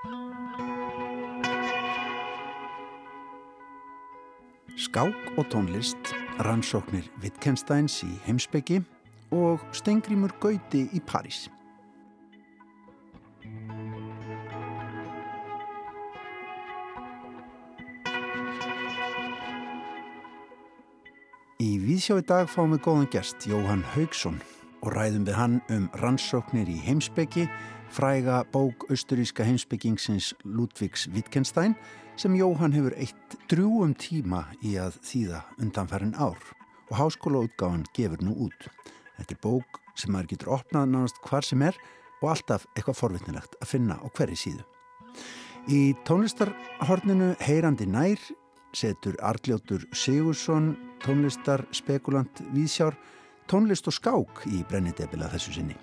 Skák og tónlist, rannsóknir Wittgensteins í heimsbyggi og Stengrimur Gauti í París. Í Víðsjá í dag fáum við góðan gest, Jóhann Haugsson, og ræðum við hann um rannsóknir í heimsbyggi, fræga bók austuríska heimsbyggingsins Ludvíks Wittgenstein, sem Jóhann hefur eitt drúum tíma í að þýða undanferðin ár og háskólaútgáðan gefur nú út. Þetta er bók sem maður getur opnað nánast hvar sem er og alltaf eitthvað forvittnilegt að finna á hverju síðu. Í tónlistarhorninu Heyrandi nær setur Arljótur Sigursson tónlistar spekulant Víðsjár tónlist og skák í brennidebila þessu sinni.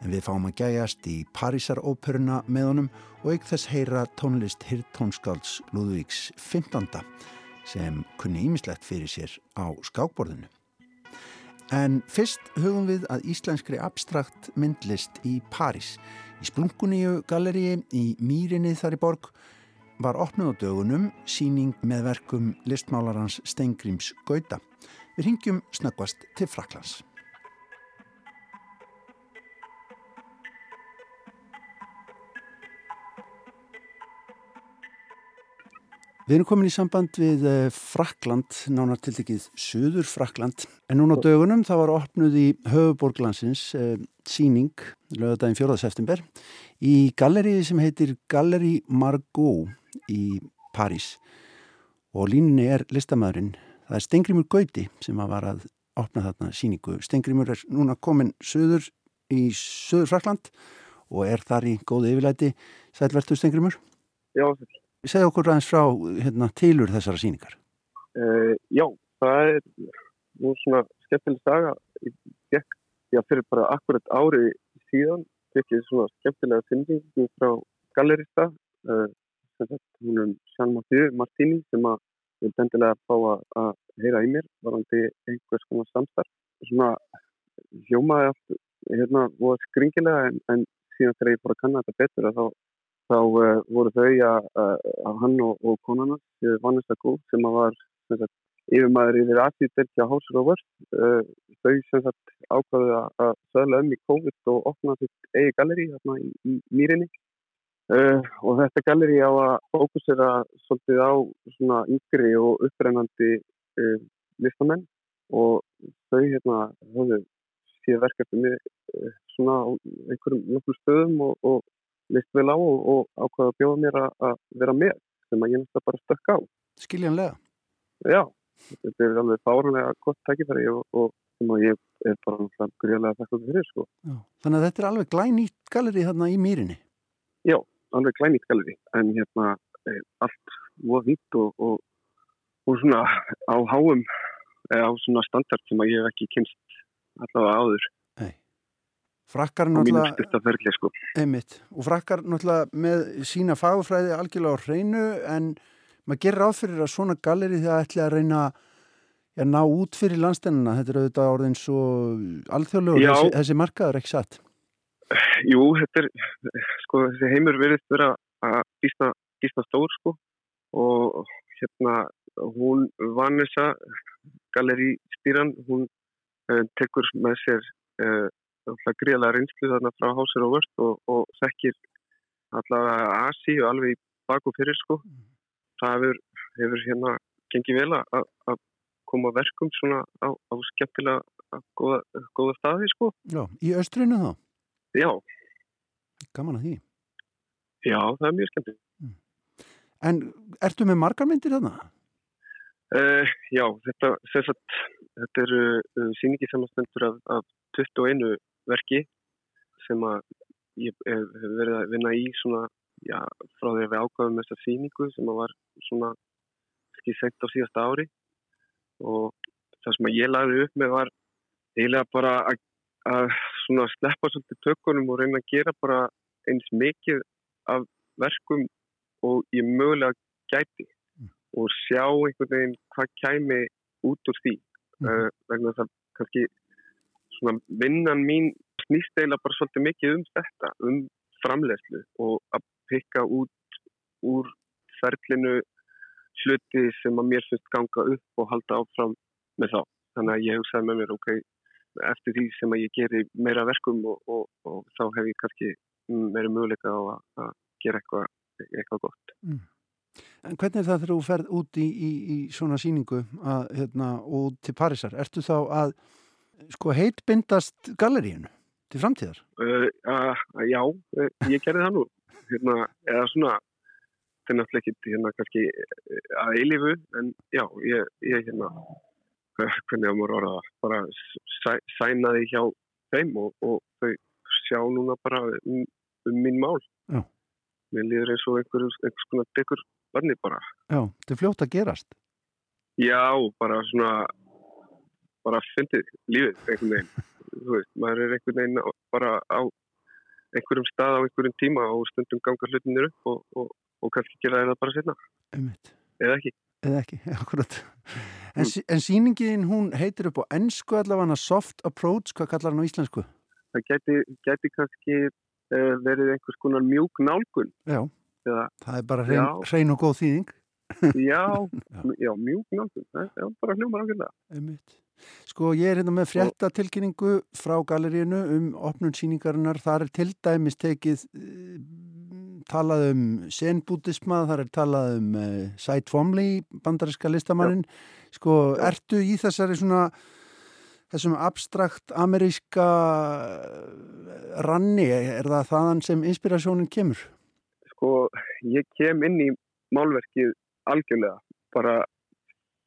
En við fáum að gæjast í Parísaróperuna með honum og ykk þess heyra tónlist Hirtónskálds Lúðvíks 15. sem kunni ímislegt fyrir sér á skákborðinu. En fyrst hugum við að íslenskri abstrakt myndlist í París. Í Splunkuníu galleríi í Mýrinni þar í borg var opnuð á dögunum síning með verkum listmálarans Steingríms Gauta. Við ringjum snöggvast til Fraklands. Við erum komin í samband við eh, Frakland, nánar tiltekið Suður Frakland, en núna á dögunum það var opnuð í höfuborglansins eh, síning, lögadaginn 4. september, í galleri sem heitir Galleri Margot í París og línunni er listamæðurinn það er Stengrimur Gauti sem var að opna þarna síningu. Stengrimur er núna komin söður í söður Frakland og er þar í góðu yfirleiti. Sælvertu Stengrimur? Já. Segð okkur aðeins frá hérna, tilur þessara síningar. Uh, já, það er nú svona skemmtileg saga. Ég gekk fyrir bara akkurat ári síðan, tekið svona skemmtilega síningu frá gallerista uh, hún er Sján Mathieu Martini sem að við bendilega fá að, heyra í mér varandi einhvers konar samstarf svona hjómaði allt hérna voru skringilega en, en síðan þegar ég fór að kanna þetta betur þá, þá uh, voru þau að, að hann og, og konana Vanessa Gó sem var sagt, yfirmæður yfir hásur og vörð uh, þau sem sagt ákvaði að sögla um í COVID og opna sitt eigi galleri hérna í, í Mýrinni. Uh, og þetta galleri á að fókusera svolítið á svona yngri og upprennandi listamenn og þau hérna höfðu síðan verkefni svona einhverjum nokkur stöðum og, og list vel á og, og ákvaða að bjóða mér að vera með sem að ég næsta bara stökk á. Skiljanlega? Já, þetta er alveg fáranlega gott tækifæri og, og sem að ég er bara gríðlega þakka fyrir sko. Já, þannig að þetta er alveg glænýtt galleri þarna í mýrinni? Já alveg klænýtt galeri en hérna eh, allt voða vitt og, og, og svona á háum eða á svona standard sem að ég hef ekki kynst allavega áður. Frakkar náttúrulega sko. einmitt, og frakkar náttúrulega með sína fagfræði algjörlega á hreinu en maður gerir áfyrir að svona galeri það ætla að reyna að ná út fyrir landstennina, þetta er auðvitað orðin svo alþjóðlegu, þessi, þessi markaður ekki satt? Jú, þetta er, sko, þessi heimur verið vera að býsta, býsta stór, sko, og hérna, hún Vanessa, galeri stýran, hún uh, tekur með sér uh, gríðlega reynslu þarna frá hásir og vörst og, og þekkir allavega Asi og alveg í baku fyrir, sko. Það hefur, hefur hérna gengið vel að, að koma verkum svona á, á skemmtilega góða, góða staði, sko. Já, í östrinu þá? Já. Gaman að því. Já, það er mjög skemmt. Mm. En ertu með margarmyndir þarna? Uh, já, þetta, sagt, þetta eru uh, síningi samanstendur af, af 21 verki sem að ég hef verið að vinna í svona, já, frá því að við ákvæðum þessa síningu sem að var svona ekki sent á síðasta ári og það sem að ég lagði upp með var eiginlega bara að að svona sleppa svolítið tökunum og reyna að gera bara eins mikið af verkum og ég mögulega gæti mm. og sjá einhvern veginn hvað kæmi út úr því mm. uh, vegna það kannski svona vinnan mín snýst eila bara svolítið mikið um þetta, um framlegslu og að pekka út úr ferlinu hluti sem að mér finnst ganga upp og halda áfram með þá. Þannig að ég hugsaði með mér, ok, eftir því sem að ég geri meira verkum og, og, og þá hef ég kannski meira möguleika á að, að gera eitthvað, eitthvað gott. Mm. En hvernig er það þegar þú ferð út í, í, í svona síningu að, hérna, út til Parísar? Ertu þá að sko, heitbindast galleríinu til framtíðar? Uh, uh, já, uh, ég gerði það nú. Hérna, eða svona, þetta er náttúrulega ekki hérna kannski uh, að eilifu, en já, ég, ég hérna, hvernig að maður orða það, bara sæ, sænaði hjá þeim og, og þau sjá núna bara um, um mín mál. Já. Mér líður eins og einhverjum, einhvers konar degur barni bara. Já, þetta er fljótt að gerast. Já, bara svona, bara fyndið lífið einhvern veginn. Þú veist, maður er einhvern veginn bara á einhverjum stað á einhverjum tíma og stundum ganga hlutinir upp og, og, og kannski gera það bara setna. Eða ekki. Eða ekki, akkurat. En, mm. en síningin hún heitir upp á ennsku allavega soft approach, hvað kallar hann á íslensku? Það geti, geti kannski uh, verið einhvers konar mjúk nálgun. Já. Eða, það er bara hrein, hrein og góð þýðing já, já, mjög nálgun það er bara hljómar ákveðlega Sko ég er hérna með fréttatilkynningu frá galerínu um opnun síningarinnar, þar er til dæmis tekið uh, talað um senbútisma, þar er talað um uh, Cy Twombly bandariska listamannin, sko já. ertu í þessari svona þessum abstrakt ameríska ranni, er það þaðan sem inspirasjónin kemur? sko ég kem inn í málverkið algjörlega bara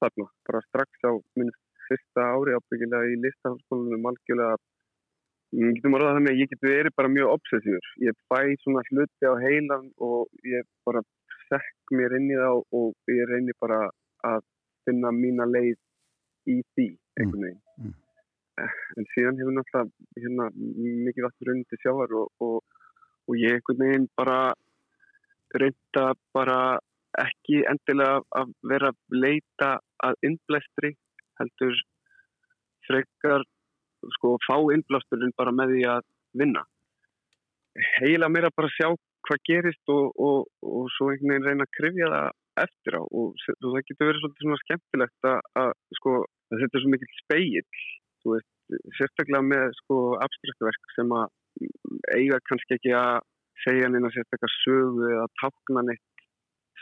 þarna, bara strax á minn fyrsta ári ábyggilega í listaháskólanum algjörlega ég getum að ráða þannig að ég get verið bara mjög obsessíður, ég bæ svona hluti á heilan og ég bara sekk mér inn í það og ég reynir bara að finna mína leið í því einhvern veginn mm. Mm. en síðan hefur náttúrulega hérna, mikið vatnur undir sjávar og, og, og ég einhvern veginn bara reynda bara ekki endilega að vera að leita að innblæstri heldur frekar sko fá innblásturinn bara með því að vinna. Heila mér að bara sjá hvað gerist og, og, og svo einhvern veginn reyna að krifja það eftir á. Og það getur verið svolítið svona skemmtilegt að, að sko að þetta er svo mikil speill þú veist, sérstaklega með sko abstraktverk sem að eiga kannski ekki að segja neina sérstakar sögu eða tákna neitt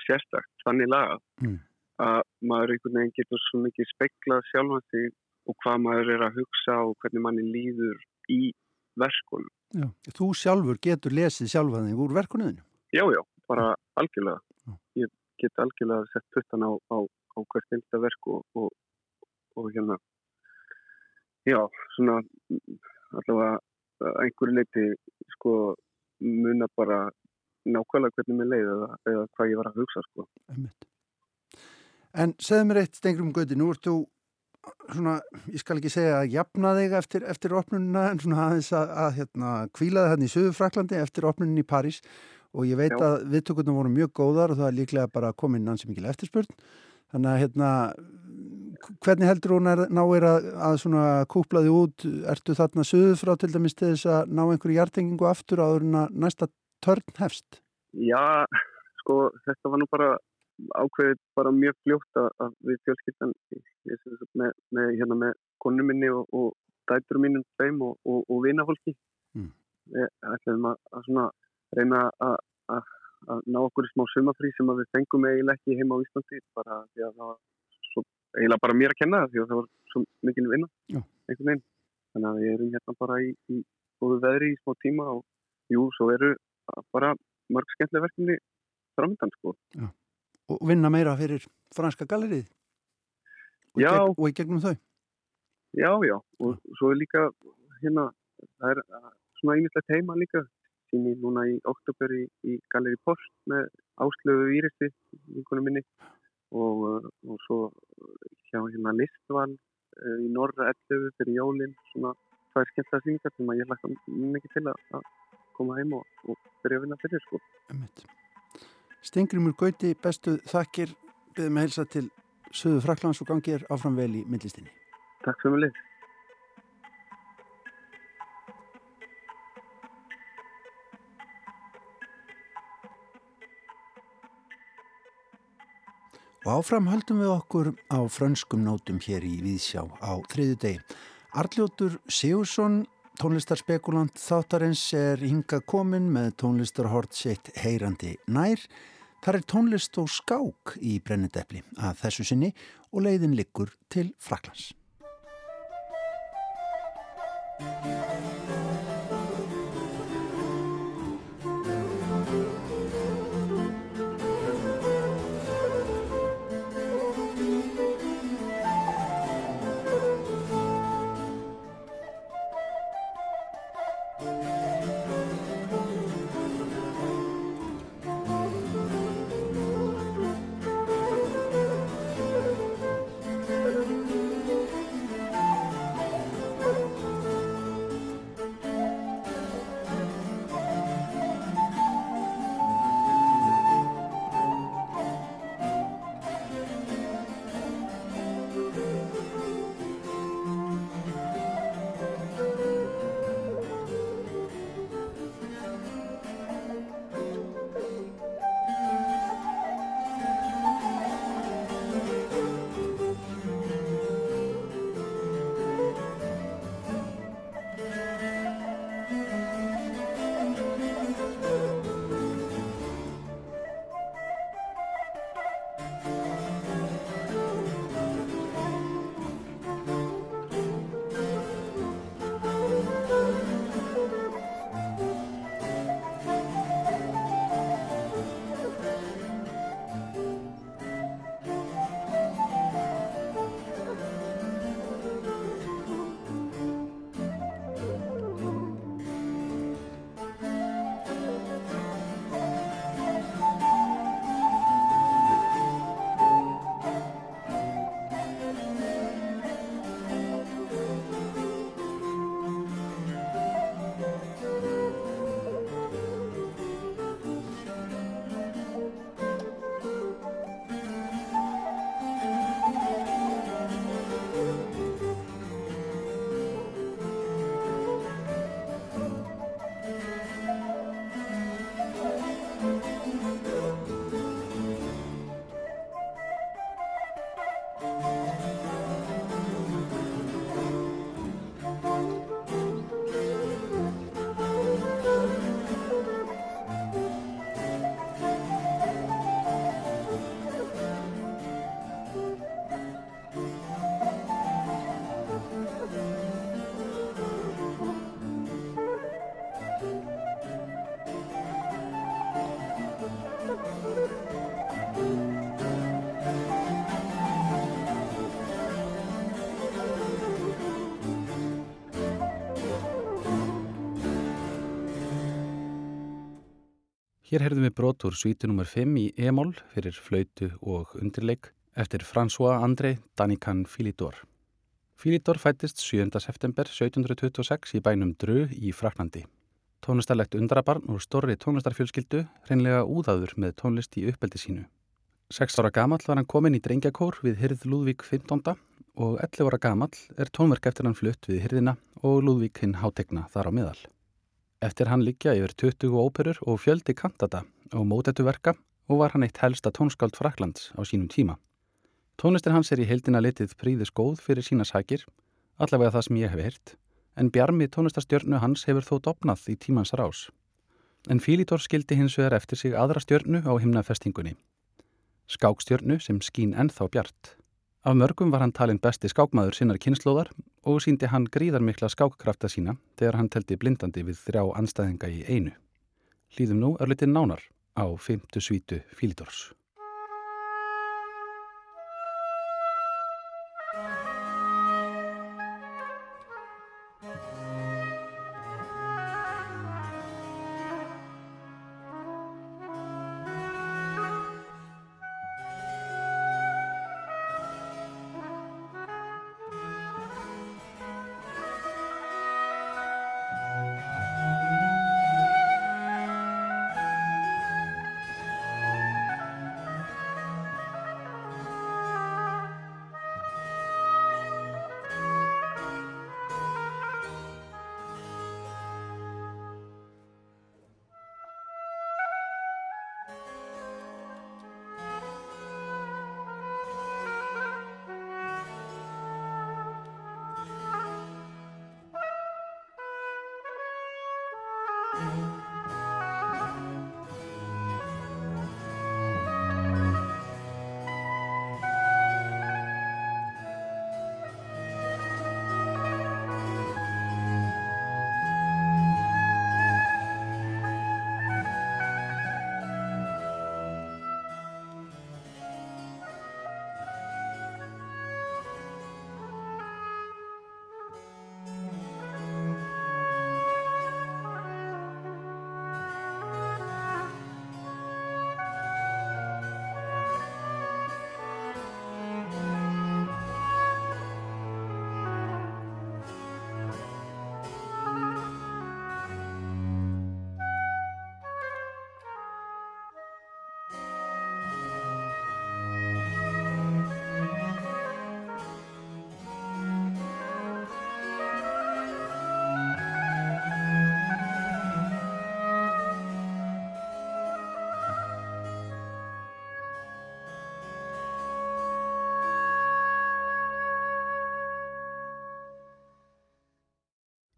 sérstakt þannig laga mm. Að maður einhvern veginn getur svo mikið speiklað sjálfa sig og hvað maður er að hugsa og hvernig manni líður í verkunum. Já, þú sjálfur getur lesið sjálfa þig úr verkunuðinu? Já, já, bara algjörlega. Já. Ég get algjörlega sett puttan á, á, á hvert einsta verk og, og, og hérna já, svona allavega einhverju leiti sko muna bara nákvæmlega hvernig mér leiði eða, eða hvað ég var að hugsa sko. En segð mér eitt stengrum Gauti, nú ert þú svona, ég skal ekki segja að jafna þig eftir, eftir opnununa en svona aðeins að, að hérna, kvílaði hérna í Suðufraklandi eftir opnunin í París og ég veit Já. að viðtökurna voru mjög góðar og það er líklega bara komin nansi mikil eftirspurn þannig að hérna hvernig heldur hún er náir að, að svona kúplaði út, ertu þarna söðu frá til dæmis til þess að ná einhverju hjartengingu aftur áður en að næsta törn hefst? Já, sko þetta var nú bara ákveðið bara mjög fljótt að við fjölskyldan með, með, hérna, með konu minni og, og dæturum mínum þeim og, og, og vinafólki mm. ætlum að, að svona reyna að, að, að ná okkur í smá sumafrí sem við fengum eiginlega ekki heima á Íslandi bara því að það var eiginlega bara mér að kenna það því að það var svo mikil vinna einhvern veginn þannig að við erum hérna bara í, í góðu veðri í smá tíma og jú, svo eru bara mörg skemmtilega verkefni framöndan sko já. Og vinna meira fyrir franska gallerið? Og, já, og í gegnum þau? Já, já, og svo er líka hérna, það er svona einmittlega teima líka. Sem ég núna í oktober í, í Galeri Post með áslöfu íristi einhvern minni. Og, uh, og svo hjá hérna listval uh, í norra 11 fyrir jólinn svona það er skemmt að syngja sem að ég hlaka mikið til að koma heim og, og byrja að vinna fyrir sko Stengrimur Gauti, bestu þakkir beðum að helsa til Suðu Fraklands og gangir áfram vel í myndlistinni Takk fyrir mig Og áfram höldum við okkur á frönskum nótum hér í Víðsjá á þriðu degi. Arljótur Sigursson, tónlistarspekulant þáttarins er hinga komin með tónlistarhort sitt heyrandi nær. Þar er tónlist og skák í brennendepli að þessu sinni og leiðin liggur til Fraklands. Hér herðum við brot úr svítu nr. 5 í e-mól fyrir flautu og undirleik eftir François André Danican Philidor. Philidor fættist 7. september 1726 í bænum Dru í Fraklandi. Tónlistarlegt undarabarn úr stórri tónlistarfjölskyldu reynlega úðaður með tónlist í uppeldi sínu. 6 ára gamall var hann komin í drengjakór við Hirð Lúðvík 15. og 11 ára gamall er tónverk eftir hann flutt við Hirðina og Lúðvík hinn hátegna þar á miðal. Eftir hann liggja yfir 20 óperur og fjöldi kantata og mótetu verka og var hann eitt helsta tónskáld Fraklands á sínum tíma. Tónlistin hans er í heildina litið príðis góð fyrir sína sækir, allavega það sem ég hef heyrt, en bjarmi tónlistastjörnu hans hefur þó dopnað í tímans rás. En Fílitor skildi hins vegar eftir sig aðra stjörnu á himnafestingunni. Skákstjörnu sem skín ennþá bjart. Af mörgum var hann talin besti skákmaður sinnar kynnslóðar og síndi hann gríðarmikla skákkrafta sína þegar hann telti blindandi við þrjá anstæðinga í einu. Hlýðum nú örlitið nánar á 5. svítu Fílidors.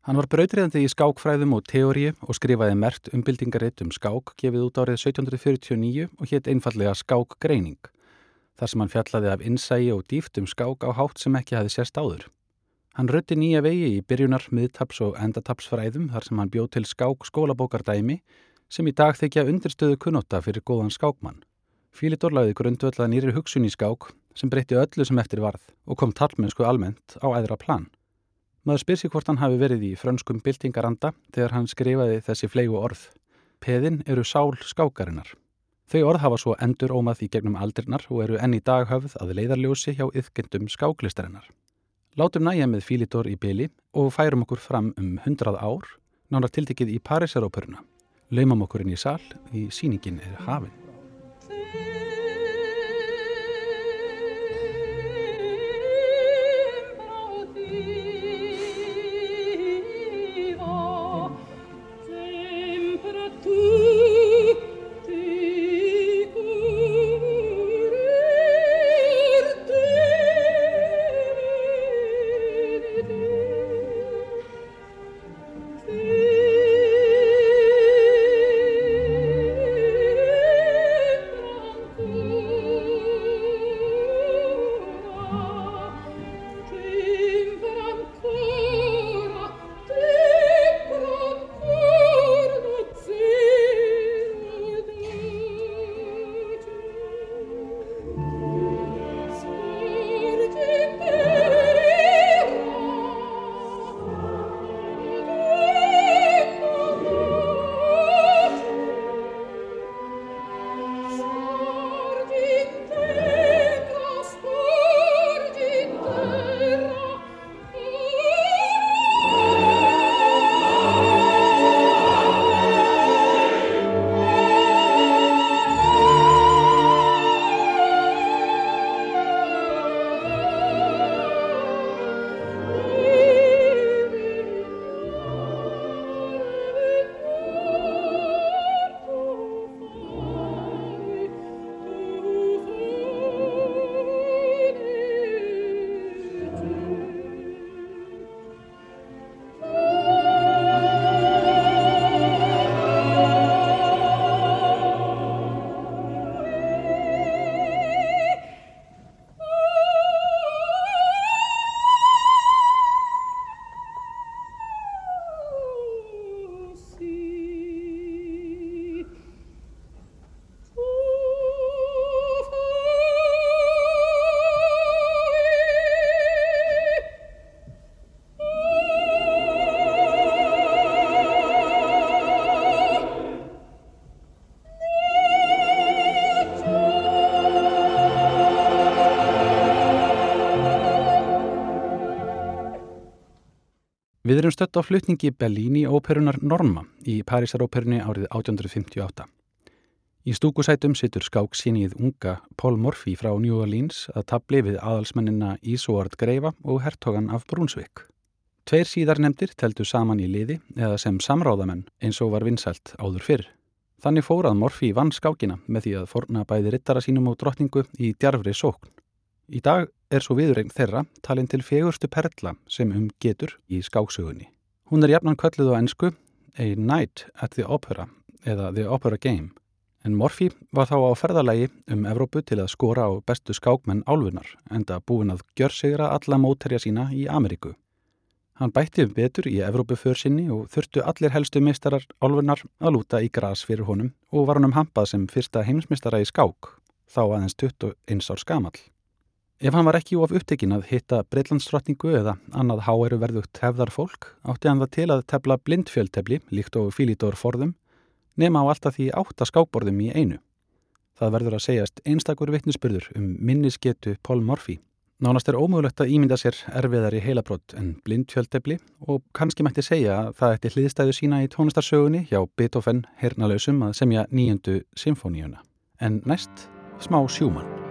Hann var brautriðandi í skákfræðum og teóriu og skrifaði mert umbildingaritt um skák gefið út árið 1749 og hétt einfallega skákgreining, þar sem hann fjallaði af innsægi og dýft um skák á hátt sem ekki hafi sérst áður. Hann rötti nýja vegi í byrjunar, miðtaps og endatapsfræðum þar sem hann bjóð til skák skólabókardæmi sem í dag þykja undirstöðu kunnota fyrir góðan skákmann. Fílitor lagði grundvöldað nýri hugsun í skák sem breytti öllu sem eftir varð og kom tallmennsku almennt á æðra plan. Maður spyr sér hvort hann hafi verið í frönskum byltingaranda þegar hann skrifaði þessi fleigu orð. Peðin eru sál skákarinnar. Þau orð hafa svo endur ómað í gegnum aldrinnar og eru enn í dag höfð að leiðarljósi hjá yðgendum skáklistarinnar. Látum næja með Fílitor í byli og færum okkur fram um hundrað ár, nánar tiltekið í Parísarópuruna. Laumam okkur inn í sal í síningin er hafinn. Við erum stött á flutningi Bellini-óperunar Norma í Parísaróperunni árið 1858. Í stúkusætum situr skáksínið unga Paul Morphy frá New Orleans að tabli við aðalsmennina Ísóard Greifa og hertogan af Brunsvik. Tveir síðar nefndir teltu saman í liði eða sem samráðamenn eins og var vinsælt áður fyrr. Þannig fórað Morphy vann skákina með því að forna bæði rittara sínum og drottningu í djarfri sókn. Í dag er svo viðregn þeirra talin til fegurstu perla sem um getur í skáksögunni. Hún er jafnan kölluð á ennsku A Night at the Opera eða The Opera Game en Morphy var þá á ferðalagi um Evrópu til að skora á bestu skákmenn álfunar enda búin að gjör sigra alla móterja sína í Ameríku. Hann bætti um betur í Evrópuför sinni og þurftu allir helstu meistarar álfunar að lúta í gras fyrir honum og var honum hampað sem fyrsta heimsmeistara í skák, þá aðeins 21 árs gamall. Ef hann var ekki of upptekinn að hitta breitlandsdrottningu eða annað háeru verðugt hefðar fólk, átti hann það til að tefla blindfjöldtefli, líkt og fílítor forðum, nema á alltaf því átta skákborðum í einu. Það verður að segjast einstakur vittnisspurður um minnisgetu Paul Morphy. Nánast er ómögulegt að ímynda sér erfiðar í heilabrott en blindfjöldtefli og kannski mætti segja að það ætti hliðstæðu sína í tónlistarsögunni hjá Beethoven hernalösum að semja nýjöndu symfóníuna. En næst smá sjúmann.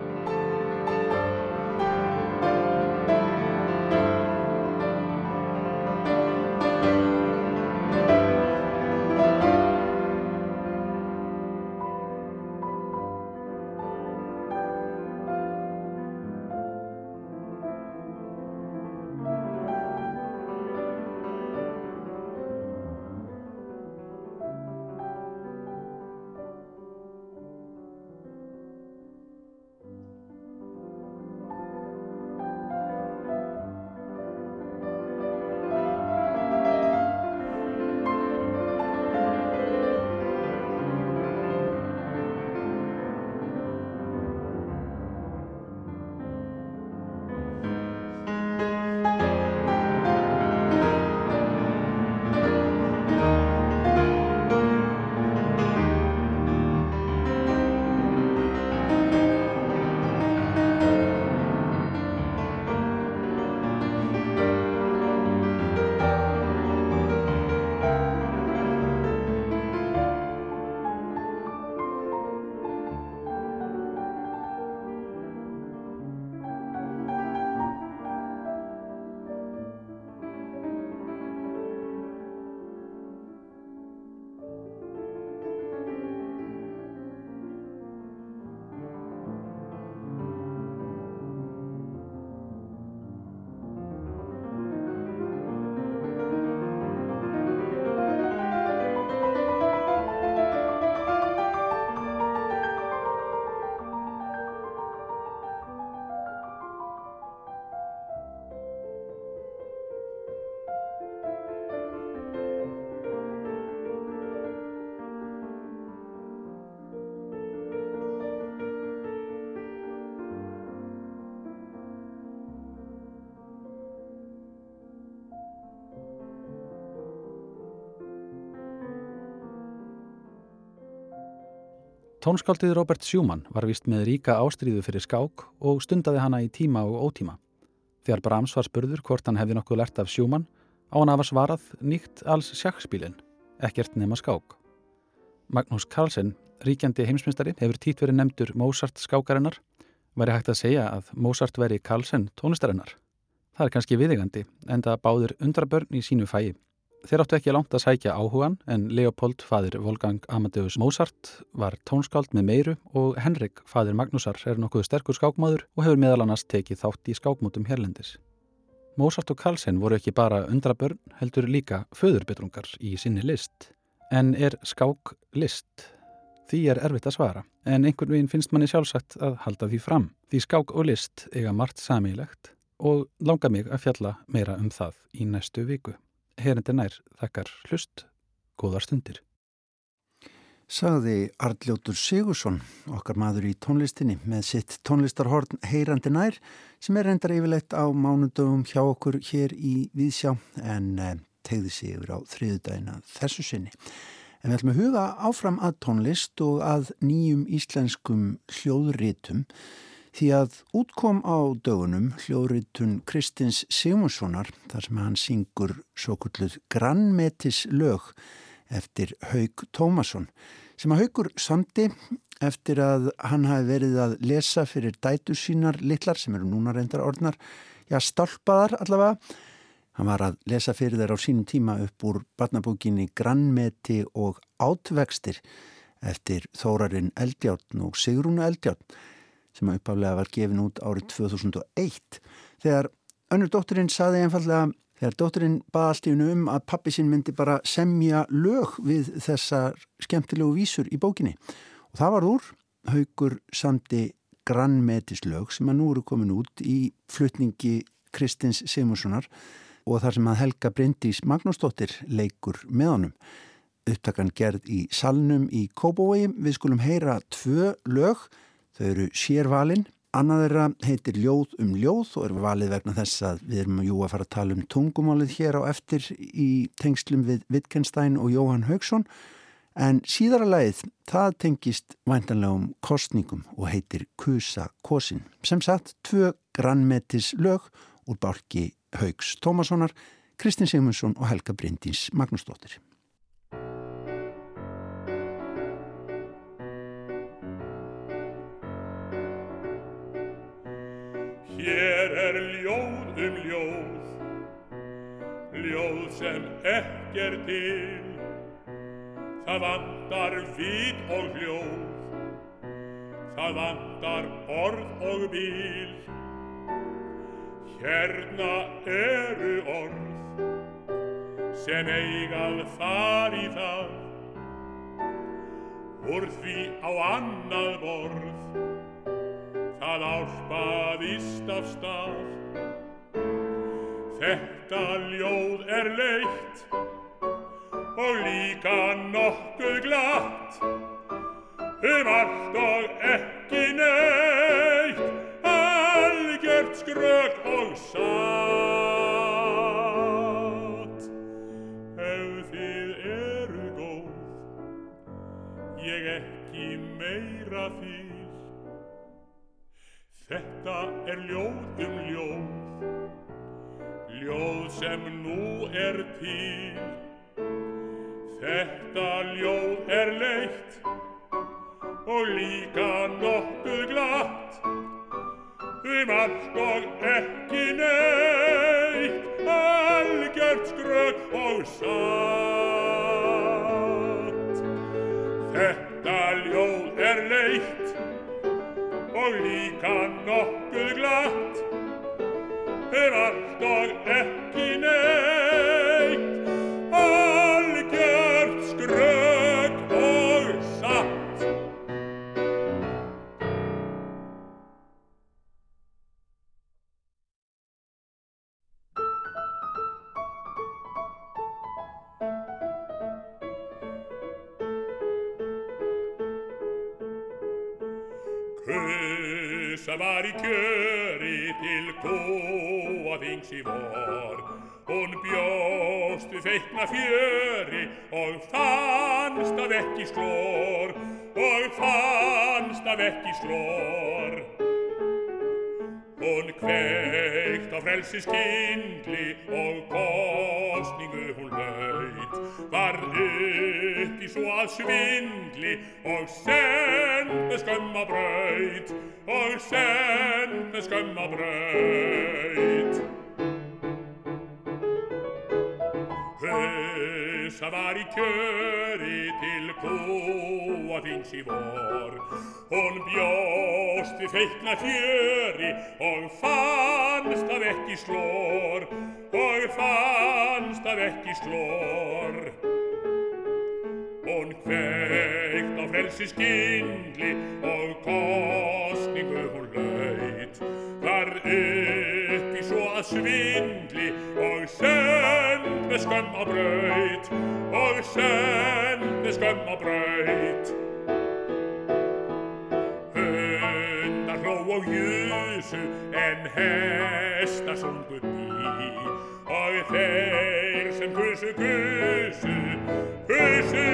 Tónskáldið Robert Schumann var vist með ríka ástríðu fyrir skák og stundaði hana í tíma og ótíma. Þegar Brahms var spurður hvort hann hefði nokkuð lert af Schumann, á hann að svarað nýtt alls sjakkspílin, ekkert nema skák. Magnús Carlsen, ríkjandi heimsmyndstari, hefur tít verið nefndur Mozart skákarinnar, væri hægt að segja að Mozart veri Carlsen tónlistarinnar. Það er kannski viðegandi, en það báður undrabörn í sínu fæi. Þeir áttu ekki langt að sækja áhugan en Leopold, fadir Wolfgang Amadeus Mozart, var tónskáld með meiru og Henrik, fadir Magnúsar, er nokkuð sterkur skákmáður og hefur meðal annars tekið þátt í skákmótum hérlendis. Mozart og Carlsen voru ekki bara undrabörn, heldur líka föðurbetrungar í sinni list. En er skák list? Því er erfitt að svara, en einhvern veginn finnst manni sjálfsagt að halda því fram. Því skák og list eiga margt samílegt og langa mig að fjalla meira um það í næstu viku herandi nær þakkar hlust, góðar stundir. Sagði Arljótur Sigursson, okkar maður í tónlistinni, með sitt tónlistarhorn Heyrandi nær sem er reyndar yfirleitt á mánundögum hjá okkur hér í Víðsjá en eh, tegði sig yfir á þriðudagina þessu sinni. En við ætlum að huga áfram að tónlist og að nýjum íslenskum hljóðrítum því að útkom á dögunum hljóðritun Kristins Sigmundssonar þar sem hann syngur svo kulluð grannmetis lög eftir Haug Tómasson sem að Haugur samti eftir að hann hafi verið að lesa fyrir dætu sínar litlar sem eru núna reyndar orðnar, já stálpaðar allavega. Hann var að lesa fyrir þeir á sínum tíma upp úr barnabókinni Grannmeti og Átvextir eftir Þórarinn Eldjáttn og Sigrúnu Eldjáttn sem uppaflega var gefin út árið 2001 þegar önnur dótturinn saði einfallega þegar dótturinn baða alltífinu um að pappi sinn myndi bara semja lög við þessar skemmtilegu vísur í bókinni og það var úr haugur samti grannmetislög sem að nú eru komin út í flutningi Kristins Simurssonar og þar sem að Helga Bryndís Magnúsdóttir leikur með honum. Upptakan gerð í salnum í Kóbói. Við skulum heyra tvö lög. Þau eru sérvalinn. Annað þeirra heitir Ljóð um ljóð og er valið vegna þess að við erum jú að fara að tala um tungumálið hér á eftir í tengslum við Wittgenstein og Jóhann Haugsson. En síðara lagið, það tengist væntanlegum kostningum og heitir Kusa Kosin. Sem sagt, tvö grannmetis lög úr bálki Haugs Tómassonar, Kristins Sigmundsson og Helga Bryndís Magnúsdóttir. Ljóð um ljóð, ljóð sem ekki er til. Það vandar vít og hljóð, það vandar orð og bíl. Hérna eru orð sem eigað þar í það. Úr því á annað borð. Það álpaðist af stað Þetta ljóð er leitt og líka nokkuð glatt. Um allt og ekki neitt algjört skrög og satt ef þið eru góð ég ekki meira þýr þetta er ljóð um ljóð ljóð sem nú er til. Þetta ljóð er leitt og líka nokkuð glatt. Um allt og ekki neitt algjört skrögg og satt. Þetta ljóð er leitt og líka nokkuð glatt Kusa var í kjöri til kóaþings í vor. Hún bjóst við feikna fjöri og fannst af ekki slór og fannst af ekki slór Hún kveikt á frelsi skindli og kostningu hún laut. Varð upp í svo að svindli og send með skömma braut og send með skömma braut Hausa var í kjöri til kóaþings í vor. Hún bjóst við feikna fjöri og fannst af ekki slór og fannst af ekki slór Hún kveikt á frelsi skindli og kostningu hún að svindli og send með skömm á braut og send með skömm á braut. Hundar hló og júsu en hesta sungu bí og þeir sem kusu kusu kusu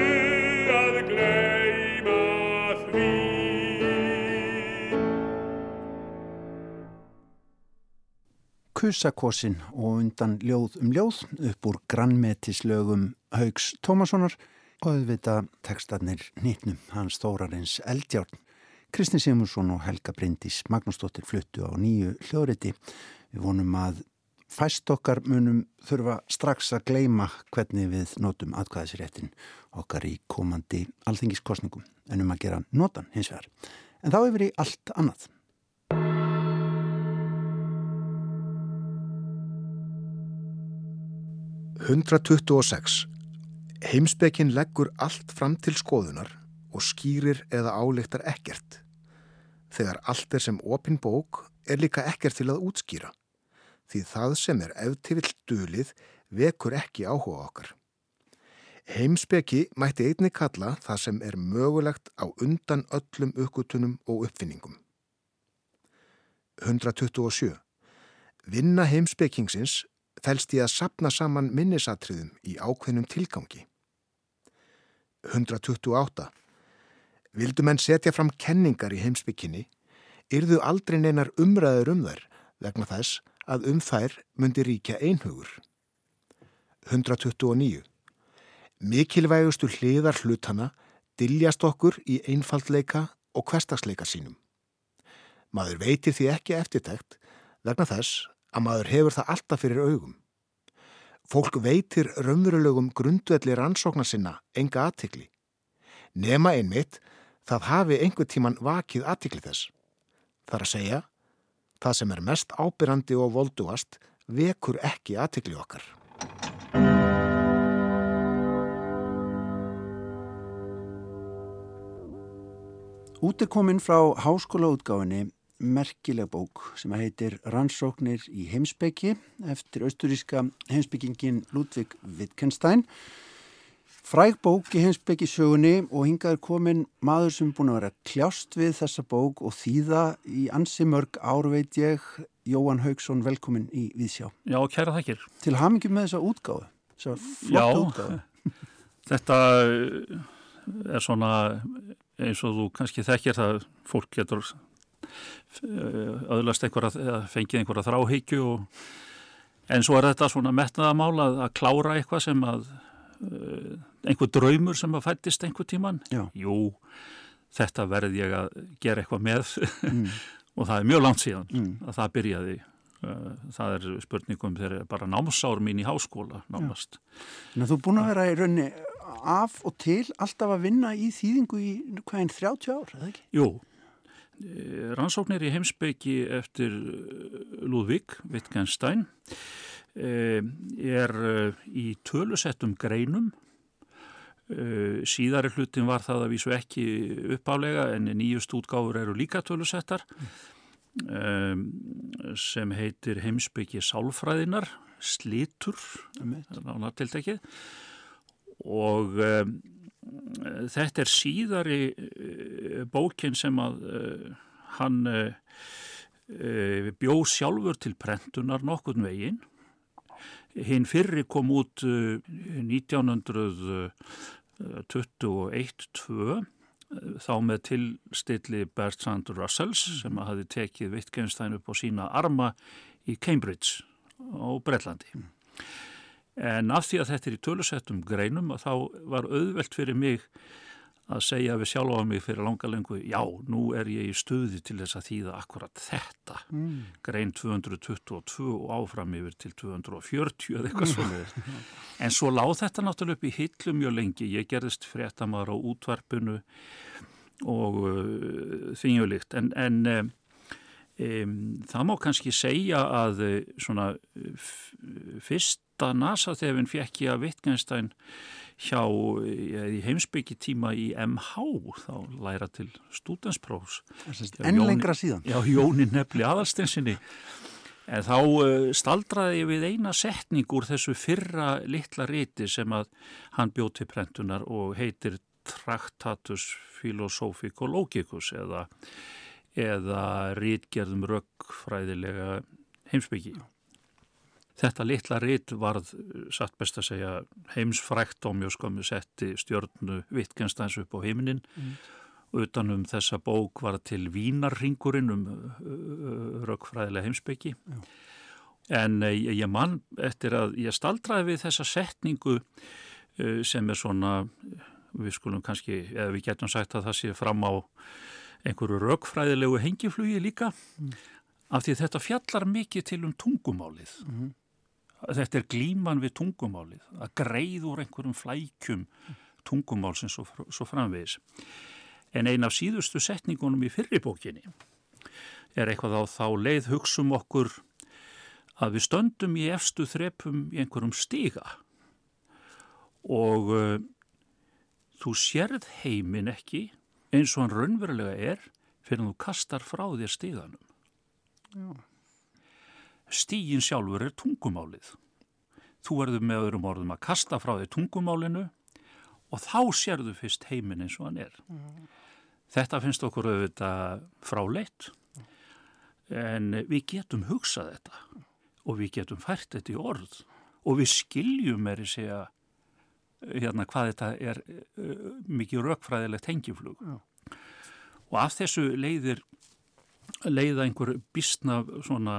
að gleyma Kusakosin og undan ljóð um ljóð upp úr grannmetislögum Haugs Tómassonar og auðvita tekstarnir nýtnum hans Þórarins Eldjárn. Kristins Simursson og Helga Bryndís Magnúsdóttir fluttu á nýju hljóðriti. Við vonum að fæst okkar munum þurfa strax að gleima hvernig við notum atkvæðisréttin okkar í komandi alþingiskostningum en um að gera notan hins vegar. En þá yfir í allt annað. 126. Heimsbekkin leggur allt fram til skoðunar og skýrir eða áleiktar ekkert. Þegar allt er sem opin bók er líka ekkert til að útskýra. Því það sem er eftivill dölið vekur ekki áhuga okkar. Heimsbeki mætti einni kalla það sem er mögulegt á undan öllum uppgutunum og uppfinningum. 127. Vinna heimsbekingsins fælst í að sapna saman minnisatriðum í ákveðnum tilgangi. 128. Vildu menn setja fram kenningar í heimsbygginni, yrðu aldrei neinar umræður um þær vegna þess að um þær myndi ríkja einhugur. 129. Mikilvægustu hliðar hlutana diljast okkur í einfaldleika og hverstagsleika sínum. Maður veitir því ekki eftirtækt vegna þess að maður hefur það alltaf fyrir augum. Fólk veitir raunverulegum grundvelli rannsóknar sinna enga aðtikli. Nema einmitt það hafi einhver tíman vakið aðtikli þess. Það er að segja, það sem er mest ábyrrandi og volduast vekur ekki aðtikli okkar. Útekominn frá háskólaútgáfinni merkileg bók sem heitir Rannsóknir í heimsbyggi eftir austuríska heimsbyggingin Ludvig Wittgenstein. Fræg bók í heimsbyggi sögunni og hingaður komin maður sem búin að vera kljást við þessa bók og þýða í ansi mörg ár veit ég, Jóhann Haugsson, velkomin í Víðsjá. Já, kæra þakkir. Til hamingjum með þessa útgáðu, þessa flotta útgáðu. Þetta er svona eins og þú kannski þekkir það fólk getur öðlast einhverja, fengið einhverja þráhyggju og, en svo er þetta svona metnaðamál að, að klára eitthvað sem að einhver draumur sem að fættist einhver tíman Já. jú, þetta verði ég að gera eitthvað með mm. og það er mjög langt síðan mm. að það byrjaði það er spurningum þegar bara námsár mín í háskóla nánast. Þú er búin að vera í raunni af og til alltaf að vinna í þýðingu í hvaðin 30 ár, eða ekki? Jú, rannsóknir í heimsbyggi eftir Ludvig Wittgenstein er í tölusettum greinum. Síðari hlutin var það að vísu ekki uppálega en nýjust útgáfur eru líka tölusettar sem heitir heimsbyggi sálfræðinar slitur og þetta er síðari uh, bókin sem að uh, hann uh, bjó sjálfur til prentunar nokkurn veginn. Hinn fyrri kom út 1921-2 þá með tilstilli Bertrand Russells sem að hafi tekið Wittgenstein upp á sína arma í Cambridge á Breitlandi. Mm. En af því að þetta er í tölusettum greinum þá var auðvelt fyrir mig að segja við sjálfa mig fyrir langa lengu, já, nú er ég í stuði til þess að þýða akkurat þetta. Mm. Grein 222 og áfram yfir til 240 eða eitthvað svona. en svo láð þetta náttúrulega upp í hillu mjög lengi. Ég gerðist fréttamaður á útvarpinu og uh, þingjulíkt. En, en um, um, það má kannski segja að svona fyrsta NASA-þefinn fekk ég að Wittgenstein hjá í heimsbyggjitíma í MH þá læra til stúdensprófs enn lengra síðan. Já, Jónin nefli aðalstensinni en þá uh, staldraði ég við eina setning úr þessu fyrra litla riti sem að hann bjóð til prentunar og heitir Tractatus Philosophico-Logicus eða, eða rítgerðum röggfræðilega heimsbyggi Þetta litla rit varð, satt best að segja, heimsfrækt og mjög skömmu setti stjórnu Wittgensteins upp á heiminin. Mm. Utanum þessa bók var til Vínarringurinn um uh, rökkfræðilega heimsbyggi. Já. En uh, ég mann eftir að ég staldraði við þessa setningu uh, sem er svona, við skulum kannski, eða við getum sagt að það sé fram á einhverju rökkfræðilegu hengiflugi líka. Mm. Af því þetta fjallar mikið til um tungumálið. Mm þetta er glíman við tungumálið að greið úr einhverjum flækjum tungumálsins svo, svo framvegis en ein af síðustu setningunum í fyrirbókinni er eitthvað á þá leið hugsum okkur að við stöndum í efstu þrepum í einhverjum stiga og uh, þú sérð heimin ekki eins og hann raunverulega er fyrir að þú kastar frá þér stíðanum. Já. Stígin sjálfur er tungumálið. Þú verður með öðrum orðum að kasta frá þér tungumálinu og þá sérðu fyrst heimin eins og hann er. Mm. Þetta finnst okkur auðvitað fráleitt en við getum hugsað þetta og við getum fært þetta í orð og við skiljum er í segja hérna hvað þetta er uh, mikið raukfræðilegt hengiflug Já. og af þessu leiðir leiða einhver bísna svona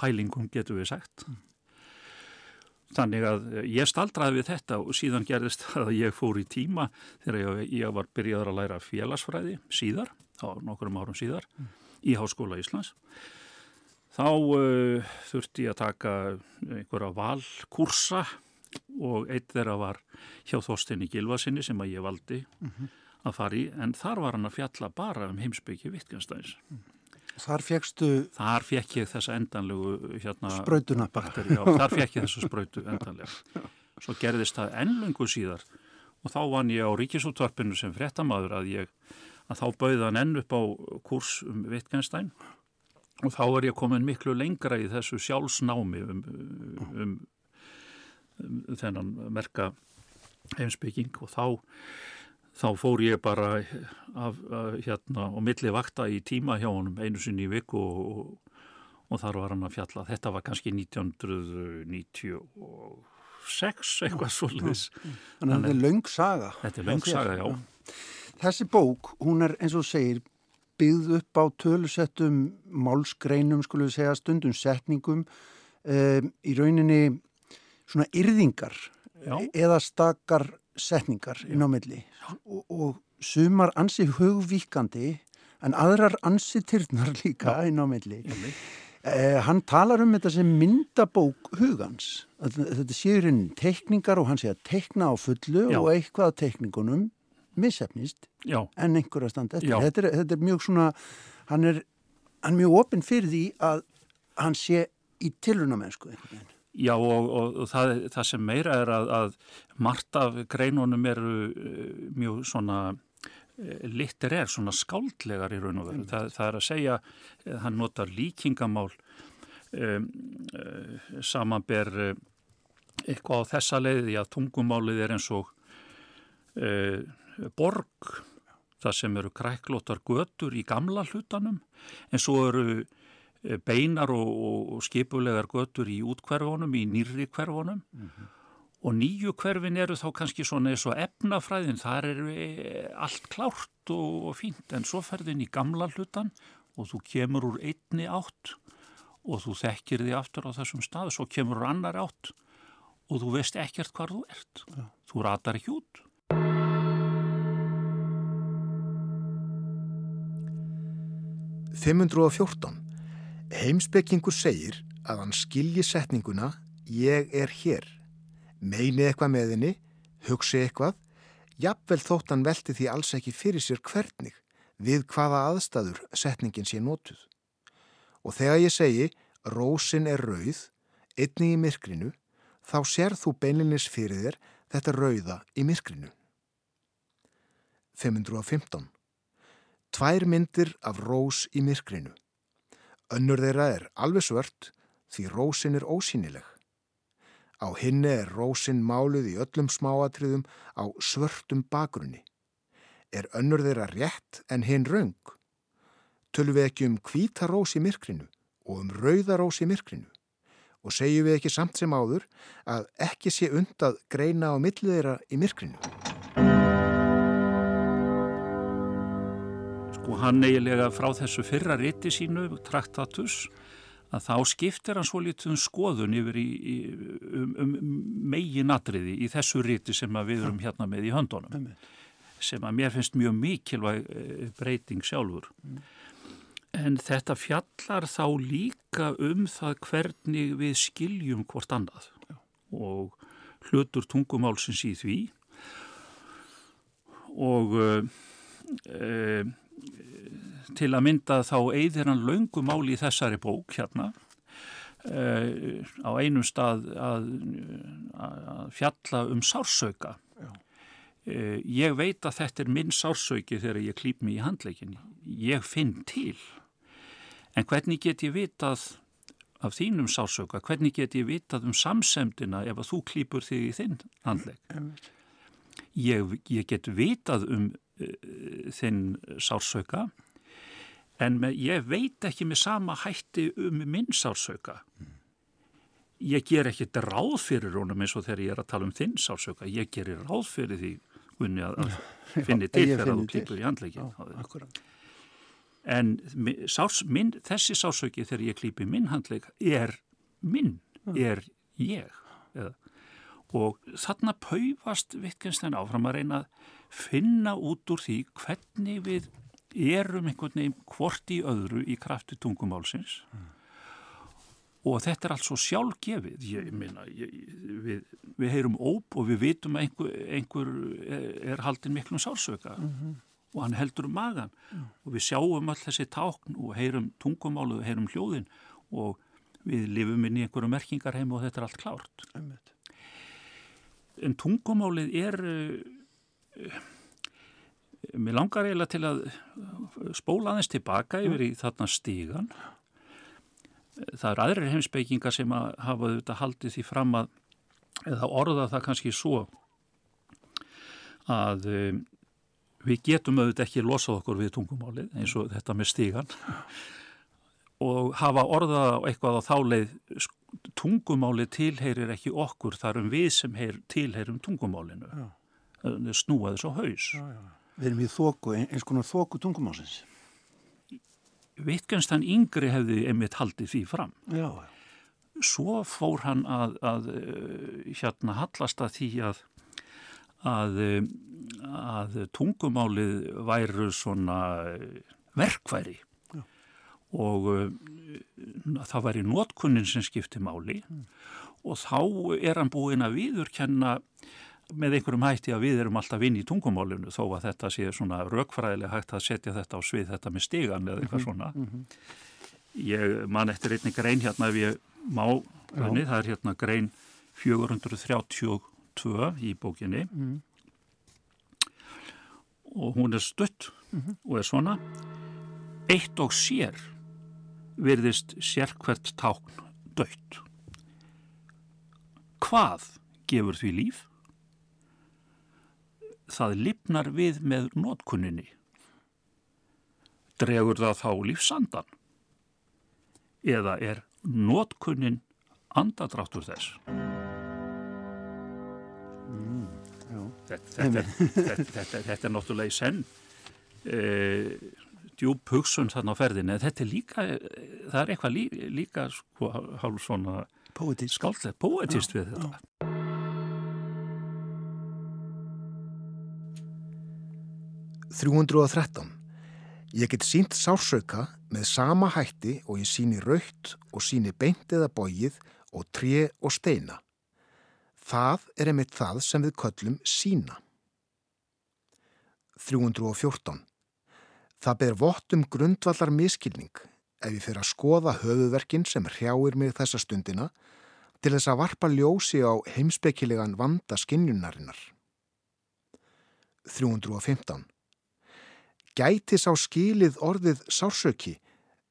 pælingum getur við sagt. Þannig að ég staldraði við þetta og síðan gerðist að ég fór í tíma þegar ég, ég var byrjaður að læra félagsfræði síðar, á nokkurum árum síðar, mm. í Háskóla Íslands. Þá uh, þurfti ég að taka einhverja valkursa og eitt þeirra var hjá Þorstinni Gilvasinni sem að ég valdi mm -hmm. að fara í en þar var hann að fjalla bara um heimsbyggi Wittgensteins. Mm. Þar fegstu... Þar fekk ég þessa endanlegu hérna... Sprautuna bara. Já, þar fekk ég þessa sprautu endanlega. Svo gerðist það ennlöngu síðar og þá vann ég á ríkisútvarpinu sem frettamæður að ég, að þá bauði hann enn upp á kurs um Wittgenstein og þá er ég komin miklu lengra í þessu sjálfsnámi um, um, um, um þennan merka heimsbygging og þá þá fór ég bara af, hérna og milli vakta í tíma hjá honum einu sinni í viku og, og, og þar var hann að fjalla. Þetta var kannski 1996 eitthvað svolítið. Þannig að þetta er laung saga. Þetta er laung saga, já. Þessi bók, hún er eins og segir byggð upp á tölusettum málsgreinum, skulum við segja, stundum setningum um, í rauninni svona yrðingar já. eða stakar setningar inn á milli. Og, og sumar ansi hugvíkandi en aðrar ansi tyrnar líka Já. inn á milli. Eh, hann talar um þetta sem myndabók hugans. Þetta séur inn teikningar og hann sé að teikna á fullu Já. og eitthvað að teikningunum missefnist Já. en einhverja standa eftir. Þetta er, þetta er mjög svona hann er, hann er mjög opinn fyrir því að hann sé í tilrunamennsku einhvern veginn Já og, og, og það, það sem meira er að, að margt af greinunum eru uh, mjög svona uh, litur er, svona skáldlegar í raun og veru. Það, það er að segja, eh, hann notar líkingamál um, uh, samanber eitthvað á þessa leiði að tungumálið er eins og borg, það sem eru kræklótar götur í gamla hlutanum en svo eru Eh, beinar og, og skipulegar götur í útkverfunum, í nýri hverfunum mm -hmm. og nýju hverfin eru þá kannski svona eins og efnafræðin, þar er eh, allt klárt og, og fínt en svo ferðin í gamla hlutan og þú kemur úr einni átt og þú þekkir því aftur á þessum stað, svo kemur úr annar átt og þú veist ekkert hvar þú ert, ja. þú ratar ekki út. «514. Heimspekingur segir að hann skilji setninguna ég er hér, meini eitthvað með henni, hugsi eitthvað, jafnvel þótt hann velti því alls ekki fyrir sér hvernig við hvaða aðstæður setningin sé nótuð. Og þegar ég segi rósin er rauð, einni í myrkrinu, þá sér þú beinlinis fyrir þér þetta rauða í myrkrinu. 515. Tvær myndir af rós í myrkrinu. Önnur þeirra er alveg svört því rósin er ósýnileg. Á hinni er rósin máluð í öllum smáatriðum á svörtum bakgrunni. Er önnur þeirra rétt en hinn raung? Tölum við ekki um hvíta rós í myrkrinu og um rauða rós í myrkrinu? Og segjum við ekki samt sem áður að ekki sé undað greina á millið þeirra í myrkrinu? Og hann eiginlega frá þessu fyrra riti sínu, Traktatus, að þá skiptir hann svo litun skoðun yfir í, í, um, um meginatriði í þessu riti sem við erum hérna með í höndunum, sem að mér finnst mjög mikilvæg eh, breyting sjálfur. Mm. En þetta fjallar þá líka um það hvernig við skiljum hvort annað. Og hlutur tungumálsins í því. Og uh, uh, til að mynda þá eigðir hann laungumáli í þessari bók hérna uh, á einum stað að, að fjalla um sársauka. Uh, ég veit að þetta er minn sársauki þegar ég klýp mig í handleikinni. Ég finn til. En hvernig get ég vitað af þínum sársauka, hvernig get ég vitað um samsemdina ef að þú klýpur þig í þinn handleik? Ég, ég get vitað um uh, þinn sársauka en með, ég veit ekki með sama hætti um minn sársauka. Ég ger ekki ráð fyrir honum eins og þegar ég er að tala um þinn sársauka. Ég gerir ráð fyrir því unni að, að finni til þegar þú klýpur í handleikin. En sárs, minn, þessi sársauki þegar ég klýpi minn handleik er minn, er ég. Eða. Og þarna paufast Wittgenstein áfram að reyna að finna út úr því hvernig við erum einhvern veginn hvort í öðru í krafti tungumálsins. Mm. og þetta er allt svo sjálfgefið. Ég minna, við, við heyrum óp og við vitum að einhver, einhver er haldin miklum sársöka mm -hmm. og hann heldur um magan mm. og við sjáum all þessi tákn og heyrum tungumálu og heyrum hljóðin. Og við lifum inn í einhverju merkingar heim og þetta er allt klárt. En tungumálið er uh, Mér langar eiginlega til að spóla aðeins tilbaka yfir í þarna stígan. Það er aðrir heimsbyggingar sem að hafa auðvitað haldið því fram að, eða orða það kannski svo, að um, við getum auðvitað ekki losað okkur við tungumálið eins og þetta með stígan og hafa orðað eitthvað á þáleið tungumálið tilheyrir ekki okkur þar um við sem heyr, tilheyrum tungumálinu. Snúaði svo haus. Já, já. Við erum í þóku, eins konar þóku tungumásins. Wittgenstein yngri hefði einmitt haldið því fram. Já. Svo fór hann að, að hérna hallast að því að, að, að tungumálið væru svona verkværi Já. og það væri nótkunnin sem skipti máli mm. og þá er hann búin að viðurkenna með einhverjum hætti að við erum alltaf inn í tungumálinu þó að þetta sé svona raukfræðilega hægt að setja þetta á svið þetta með stigan eða eitthvað mhm, svona. Mm -hmm. Ég man eftir einni grein hérna ef ég má, henni, það er hérna grein 432 í bókinni mm. og hún er stutt mm -hmm. og er svona Eitt og sér virðist sérkvert tákn dött. Hvað gefur því líf? Það lifnar við með nótkunninni. Dregur það þá lífsandan? Eða er nótkunnin andadráttur þess? Mm, þetta, þetta, þetta, þetta er náttúrulega í senn e, djúb hugsun þarna á ferðinu, þetta er líka, það er eitthvað lí, líka sko, hálf svona skáldlega poetist við þetta. Já. 313. Ég get sínt sársauka með sama hætti og ég síni raukt og síni beint eða bóið og tré og steina. Það er einmitt það sem við köllum sína. 314. Það ber vott um grundvallar miskilning ef ég fyrir að skoða höfuverkin sem hrjáir mig þessa stundina til þess að varpa ljósi á heimspekilegan vanda skinnjunarinnar. 315 gæti sá skilið orðið sársöki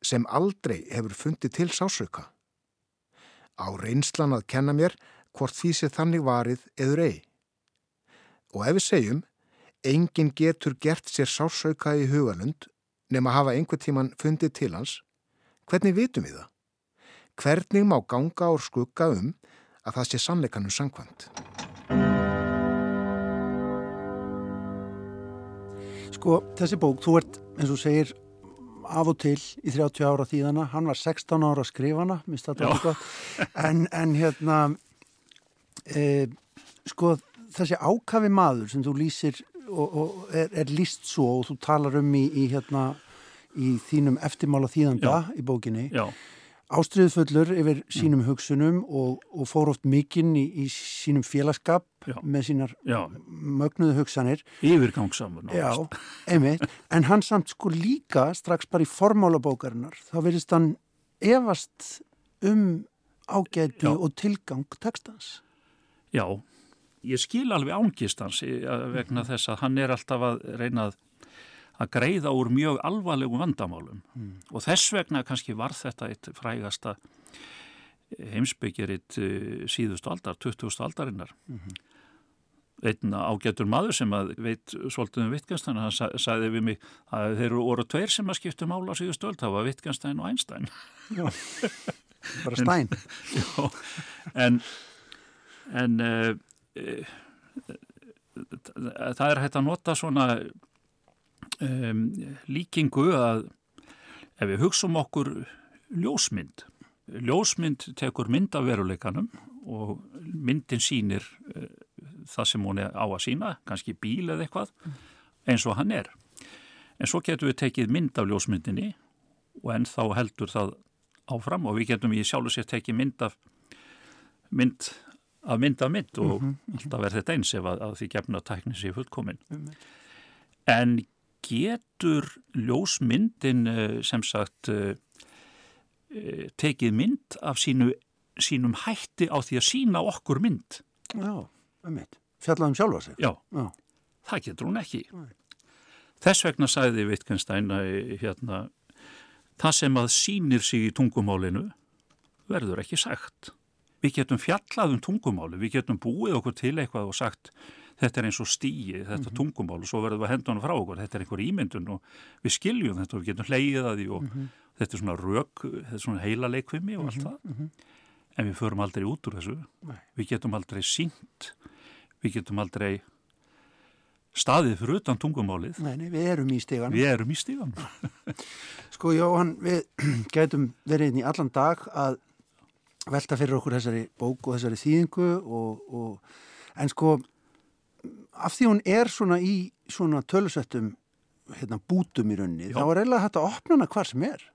sem aldrei hefur fundið til sársöka. Á reynslan að kenna mér hvort því sé þannig varið eður ei. Og ef við segjum, engin getur gert sér sársöka í hugalund nema hafa einhver tíman fundið til hans, hvernig vitum við það? Hvernig má ganga ár skugga um að það sé sannleikanum sangkvæmt? Sko, þessi bók, þú ert, eins og segir, af og til í 30 ára þýðana, hann var 16 ára að skrifa hana, minnst þetta eitthvað, en, en hérna, e, sko, þessi ákafi maður sem þú lýsir og, og er, er líst svo og þú talar um í, í hérna, í þínum eftirmála þýðanda Já. í bókinni, Já ástriðfullur yfir sínum hugsunum og, og fór oft mikinn í, í sínum félagskap já. með sínar já. mögnuðu hugsanir. Yfirgangsamur. Já, einmitt. En hann samt sko líka strax bara í formálabókarinnar þá verðist hann evast um ágæti Já. og tilgang textans. Já, ég skil alveg ángist hans vegna þess að hann er alltaf að reyna að, greiða úr mjög alvarlegum vandamálum mm. og þess vegna kannski var þetta eitt frægasta heimsbyggjaritt eh, síðustu aldar, 20. aldarinnar. Mm -hmm. Einn ágættur maður sem að veit svolítið um Wittgenstein, hann sa sagði við mig að þeir eru orðu tveir sem að skipta mála á síðustu öll, það var Wittgenstein og Einstein. Já, bara Stein. Já, en en uh, uh, það er hægt að nota svona um, líkingu að ef við hugsaum okkur ljósmynd ljósmynd tekur mynd af veruleikanum og myndin sínir uh, það sem hún er á að sína kannski bíl eða eitthvað eins og hann er en svo getum við tekið mynd af ljósmyndinni og enn þá heldur það áfram og við getum í sjálf og sér tekið mynd af mynd af mynd af mynd og mm -hmm. alltaf verður þetta eins ef að, að því gefna tækni sér fullkomin. Mm -hmm. En getur ljósmyndin eh, sem sagt eh, eh, tekið mynd af sínu, sínum hætti á því að sína okkur mynd? Já, um mitt. Fjallaðum sjálfa sig? Já, Já, það getur hún ekki. Nei. Þess vegna sæði Wittgenstein að hérna, það sem að sínir sig í tungumálinu verður ekki sagt við getum fjallað um tungumáli, við getum búið okkur til eitthvað og sagt þetta er eins og stíi, þetta mm -hmm. tungumál og svo verður við að henda honum frá okkur, þetta er einhver ímyndun og við skiljum þetta og við getum hleyið að því og mm -hmm. þetta er svona rauk, þetta er svona heila leikvimi og allt mhm, það, -hmm. en við förum aldrei út úr þessu, Nei. við getum aldrei sínt, við getum aldrei staðið fyrir utan tungumálið. Nei, nei, við erum í stígan. Við erum í stígan. sko, Jóhann, við getum verið inn í allan dag að velta fyrir okkur þessari bók og þessari þýðingu og, og, en sko af því hún er svona í svona tölusettum hérna, bútum í rauninni, þá er eiginlega hægt að opna hana hvar sem er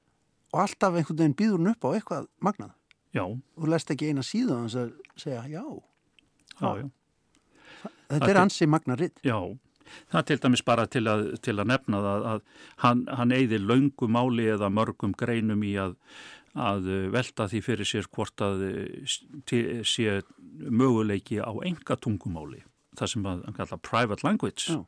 og alltaf einhvern veginn býður hún upp á eitthvað magnað. Já. og lest ekki eina síðan þess að segja já, já, já. þetta það er ansi magnaritt Já, það er til dæmis bara til að, til að nefna það að hann, hann eigði laungum máli eða mörgum greinum í að að velta því fyrir sér hvort að eh, sé möguleiki á enga tungumáli, það sem að kalla private language Já.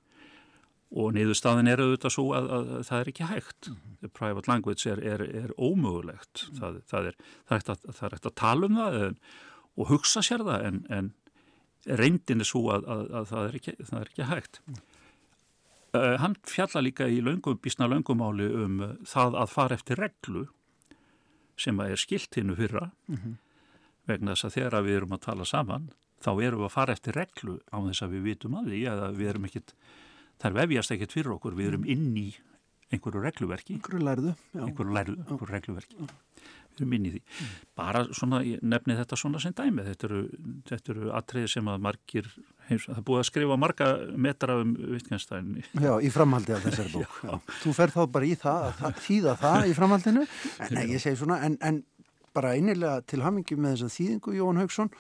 og niðurstaðin er auðvitað svo að, að, að það er ekki hægt. Mm -hmm. Private language er, er, er ómögulegt, mm -hmm. það, það, er, það er eftir að, að tala um það en, og hugsa sér það en, en reyndin er svo að það er ekki, ekki hægt. Mm. Uh, hann fjalla líka í löngum, bísna löngumáli um uh, það að fara eftir reglu sem er skilt hinnu fyrra -hmm. vegna þess að þegar við erum að tala saman þá erum við að fara eftir reglu á þess að við vitum að því að við erum ekkit þar vefjast ekkit fyrir okkur, við erum inn í einhverju regluverki einhverju lærðu, einhverju lærðu, einhverju regluverki já. við erum inn í því mm. bara svona, nefni þetta svona sem dæmi þetta eru, þetta eru atriði sem að margir heims, það búið að skrifa marga metra um Wittgenstein Já, í framhaldi af þessari bók já. Já. Þú fer þá bara í það, það þýða það í framhaldinu, en nei, ég segi svona en, en bara einilega til hamingi með þessa þýðingu Jón Haugsson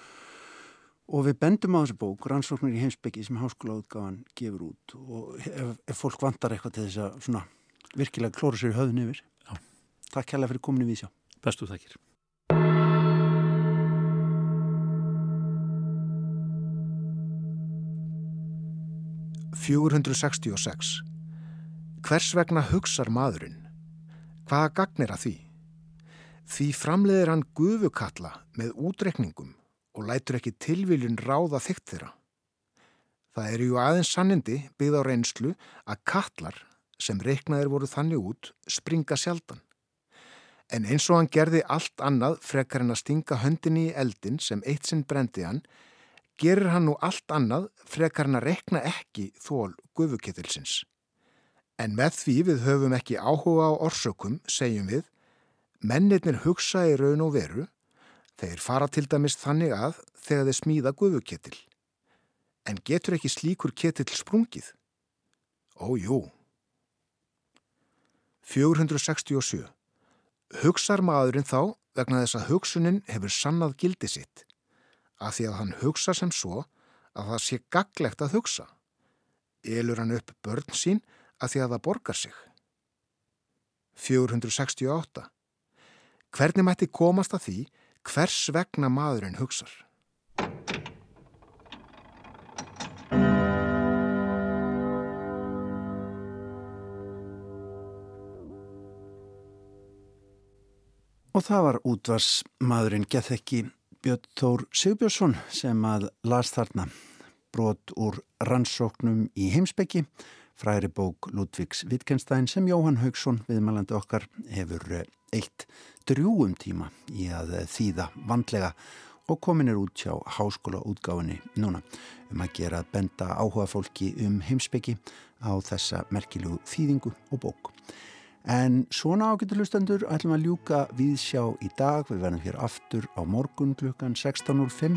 og við bendum á þessu bók rannsóknir í heimsbyggi sem háskólaútgáðan gefur út og ef, ef fólk vantar eitthvað til þess að svona virkilega klóra sér höfðun yfir Já. Takk kærlega fyrir kominu við sjá Bestu þakkir 466. Hvers vegna hugsar maðurinn? Hvaða gagnir að því? Því framleiðir hann gufukalla með útrekningum og lætur ekki tilviljun ráða þygt þeirra. Það eru ju aðeins sannindi byggð á reynslu að kallar sem reiknaðir voru þannig út springa sjaldan. En eins og hann gerði allt annað frekar en að stinga höndinni í eldin sem eitt sinn brendi hann gerir hann nú allt annað frekar hann að rekna ekki þól gufuketilsins. En með því við höfum ekki áhuga á orsökum, segjum við, mennirnir hugsa í raun og veru, þeir fara til dæmis þannig að þegar þeir smíða gufuketil. En getur ekki slíkur ketil sprungið? Ójú. 467. Hugsar maðurinn þá vegna þess að hugsunin hefur sannað gildi sitt að því að hann hugsa sem svo að það sé gaglegt að hugsa. Elur hann upp börn sín að því að það borgar sig. 468. Hvernig mætti komast að því hvers vegna maðurinn hugsar. Og það var útvars maðurinn Gethekki Björn Þór Sigbjörnsson sem að las þarna brot úr rannsóknum í heimsbyggi, fræri bók Ludvíks Wittgenstein sem Jóhann Haugsson, viðmælandi okkar, hefur eh, eitt drjúum tíma í að þýða vandlega og komin er út hjá háskóla útgáfinni núna um að gera benda áhuga fólki um heimsbyggi á þessa merkilugu þýðingu og bók. En svona ágættu hlustendur ætlum að ljúka við sjá í dag. Við verðum hér aftur á morgun klukkan 16.05.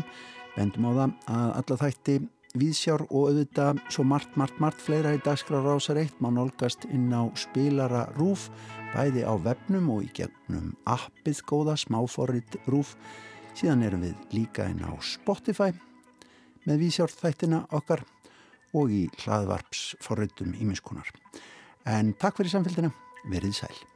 Bendum á það að alla þætti viðsjár og auðvitað svo margt, margt, margt fleira í dagskrar rásar eitt má nálgast inn á spilara rúf bæði á vefnum og í gegnum appið góða smáforrið rúf síðan erum við líka inn á Spotify með viðsjár þættina okkar og í hlaðvarps forritum ímiskunar en takk fyrir samfélgina verið sæl